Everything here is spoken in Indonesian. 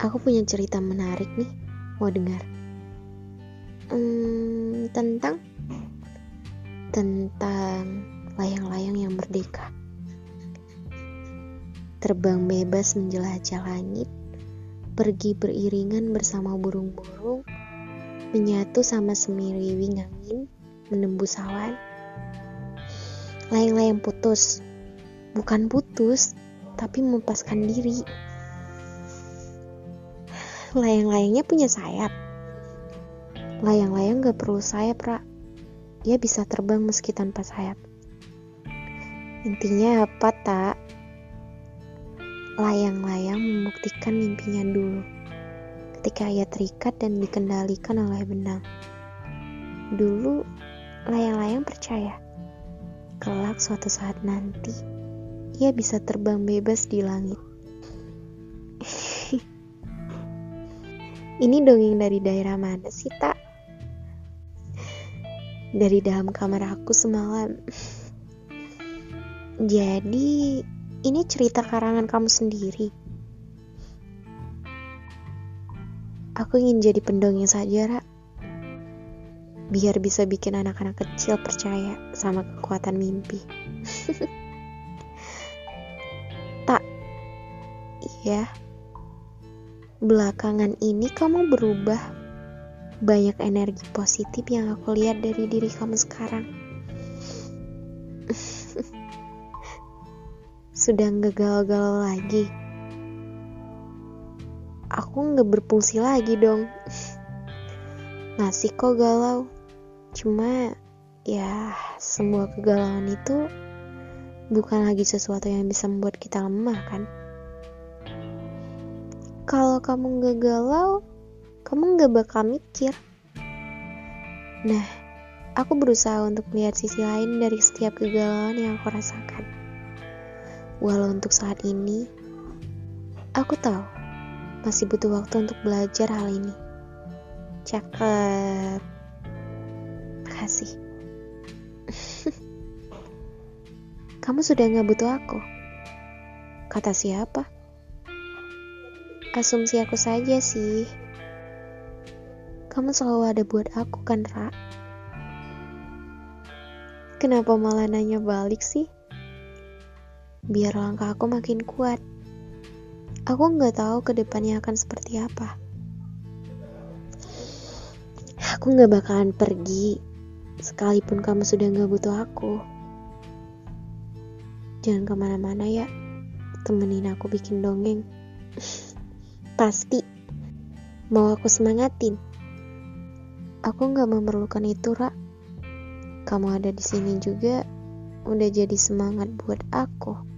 Aku punya cerita menarik nih, mau dengar? Hmm, tentang tentang layang-layang yang merdeka. Terbang bebas menjelajah langit, pergi beriringan bersama burung-burung, menyatu sama semiriwing angin, menembus awan. Layang-layang putus, bukan putus, tapi melepaskan diri layang-layangnya punya sayap. Layang-layang gak perlu sayap, Ra. Dia bisa terbang meski tanpa sayap. Intinya apa, tak? Layang-layang membuktikan mimpinya dulu. Ketika ia terikat dan dikendalikan oleh benang. Dulu, layang-layang percaya. Kelak suatu saat nanti, ia bisa terbang bebas di langit. Ini dongeng dari daerah mana sih, tak? Dari dalam kamar aku semalam. Jadi, ini cerita karangan kamu sendiri. Aku ingin jadi pendongeng saja, Ra. Biar bisa bikin anak-anak kecil percaya sama kekuatan mimpi. iya belakangan ini kamu berubah. Banyak energi positif yang aku lihat dari diri kamu sekarang. Sudah nggak galau-galau lagi. Aku nggak berfungsi lagi dong. Masih kok galau. Cuma ya semua kegalauan itu bukan lagi sesuatu yang bisa membuat kita lemah kan. Kalau kamu gak galau, kamu gak bakal mikir. Nah, aku berusaha untuk melihat sisi lain dari setiap kegalauan yang aku rasakan. Walau untuk saat ini, aku tahu masih butuh waktu untuk belajar hal ini. Cakep. Makasih. Kamu sudah gak butuh aku? Kata siapa? Asumsi aku saja sih. Kamu selalu ada buat aku kan, Ra? Kenapa malah nanya balik sih? Biar langkah aku makin kuat. Aku nggak tahu ke depannya akan seperti apa. Aku nggak bakalan pergi, sekalipun kamu sudah nggak butuh aku. Jangan ke mana-mana ya, temenin aku bikin dongeng. Pasti mau aku semangatin. Aku nggak memerlukan itu, Ra. Kamu ada di sini juga udah jadi semangat buat aku.